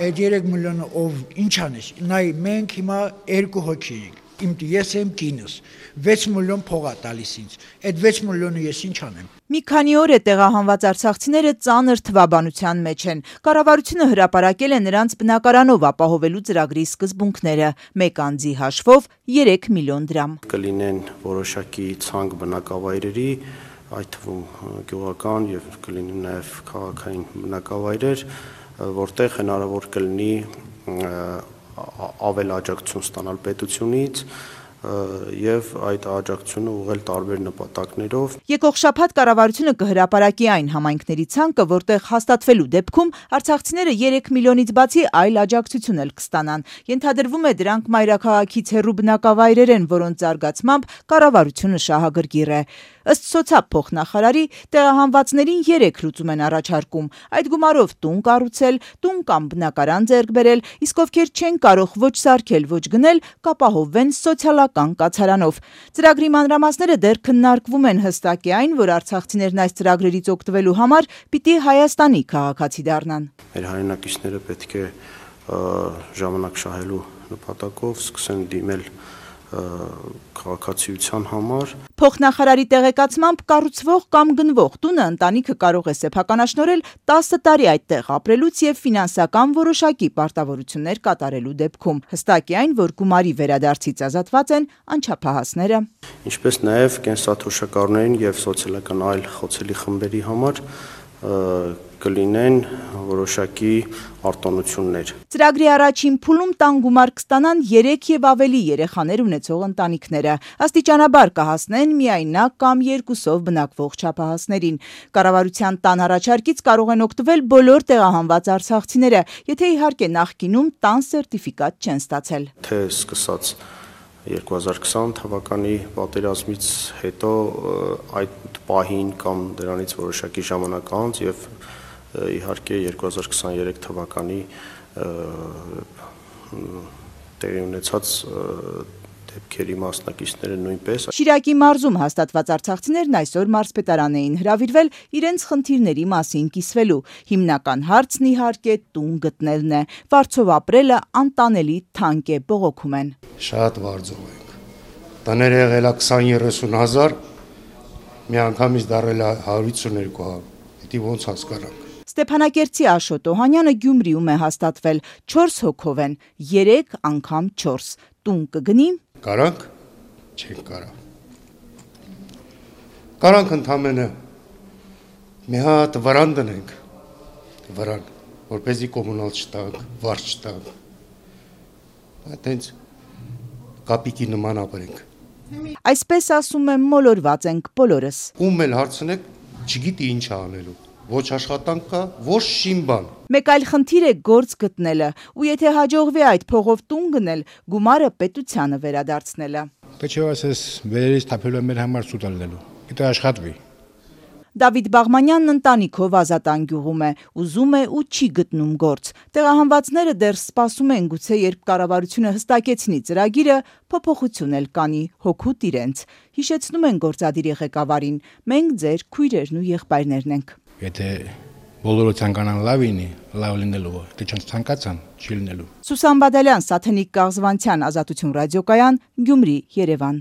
Այդ 3 միլիոնը ով ինչ անես։ Նայ մենք հիմա երկու հոգի ենք իմ ես եմ կինս 6 միլիոն փող է տալիս ինձ այդ 6 միլիոնը ես ինչ անեմ Մի քանի օր է տեղահանված արցախցիները ծանր թվաբանության մեջ են։ Կառավարությունը հրապարակել է նրանց բնակարանով ապահովելու ծրագրի սկզբունքները՝ մեկ անձի հաշվով 3 միլիոն դրամ։ Կլինեն որոշակի ցանկ բնակավայրերի, այդ թվում գյուղական եւ կլինեն նաեւ քաղաքային բնակավայրեր, որտեղ հնարավոր կլինի ավել աջակցություն ստանալ պետությունից եւ այդ աջակցությունը ուղղել տարբեր նպատակներով։ Եկող շաբաթ կառավարությունը կհրապարակի այն համայնքների ցանկը, որտեղ հաստատվելու դեպքում արցախցիները 3 միլիոնից բացի այլ աջակցություն էլ կստանան։ Ենթադրվում է դրանք մայրաքաղաքից հեռու բնակավայրեր են, որոնց զարգացմամբ կառավարությունը շահագրգիռ է։ Ըստ սոցիալ փոխնախարարի տեղահանվածներին 3 լուծում են առաջարկում։ Այդ գումարով տուն կառուցել, տուն կամ բնակարան ձեռք բերել, իսկ ովքեր չեն կարող ոչ սարքել, ոչ գնել, կապահովվեն սոցիալական կացարանով։ Ծրագրի մանրամասները դեռ քննարկվում են հստակ է այն, որ արցախցիներն այս ծրագրերից օգտվելու համար պիտի Հայաստանի քաղաքացի դառնան։ Մեր հայրենակիցները պետք է ժամանակ շահելու նպատակով սկսեն դիմել քաղաքացիության համար։ Փոխնախարարի տեղեկացմամբ կառուցվող կամ գնվող տունը ընտանիքը կարող է սեփականաշնորել 10 տարի այդտեղ ապրելուց եւ ֆինանսական որոշակի պարտավորություններ կատարելու դեպքում։ Հստակ է այն, որ գումարի վերադարձից ազատված են անչափահասները, ինչպես նաեւ կենսաթոշակառուներին եւ սոցիալական այլ խոցելի խմբերի համար կլինեն որոշակի արտոնություններ։ Ծրագրի առաջին փուլում տան գումար կստանան 3 եւ ավելի երեխաներ ունեցող ընտանիքները։ Աստիճանաբար կհասնեն միայնակ կամ երկուսով բնակվող չափահասներին։ Կառավարության տան առաջարկից կարող են օգտվել բոլոր տեղահանված արցախցիները, եթե իհարկե նախկինում տան սերտիֆիկատ չեն ստացել։ Թե սկսած 2020 թվականի պատերազմից հետո այդ պահին կամ դրանից որոշակի ժամանակ անց եւ իհարկե 2023 թվականի տեղի ունեցած դեպքերի մասնակիցները նույնպես Շիրակի մարզում հաստատված արցախցիներն այսօր մարզպետարան էին հրավիրվել իրենց խնդիրների մասին կիսվելու։ Հիմնական հարցն իհարկե տուն գտնելն է։ Վարձով ապրելը անտանելի թանկ է, բողոքում են։ Շատ վարձով ենք։ Տները եղել է 20-30 հազար, մի անգամից դարել է 152 Դի ոնց հասկանանք։ Ստեփանակերտի Աշոտ Օհանյանը Գյումրիում է հաստատվել 4 հոգով են, 3 անգամ 4 տուն կգնի Կարանք? Չենք կարա։ Կարանք ընդամենը մի հատ վրան դնենք, վրան, որ เป զի կոմունալ չտանք, վարչ չտանք։ Այդ հենց կապիկի նման ապրենք։ Այսպես ասում եմ, մոլորված ենք բոլորս։ Ում էլ հարցնեք, չգիտի ինչ անելու ոչ աշխատանք կա, ոչ շիմբան։ Մեկ այլ խնդիր է գործ գտնելը, ու եթե հաջողվի այդ փողով տուն գնել, գումարը պետությանը վերադարձնելը։ Թե չէ ասես վերերից թափելու մեր համար սուտ ալնելու։ Գիտե աշխատվի։ Դավիթ Բաղմանյանն ընտանիքով ազատան գյուղում է, ուզում է ու չի գտնում գործ։ Տեղահանվածները դեռ սպասում են գուցե երբ կառավարությունը հստակեցնի ծրագիրը, փոփոխություն էլ կանի հոգուտ իրենց։ Հիշեցնում են գործադիրի ղեկավարին. մենք ձեր քույրերն ու եղբայրներն ենք։ Եթե բոլորը ցանկանան լավ լինի, լավ լինելու է, թե չեն ցանկացան, չի լինելու։ Սուսան Բադալյան, Սաթենիկ Կաղզվանցյան, Ազատություն ռադիոկայան, Գյումրի, Երևան։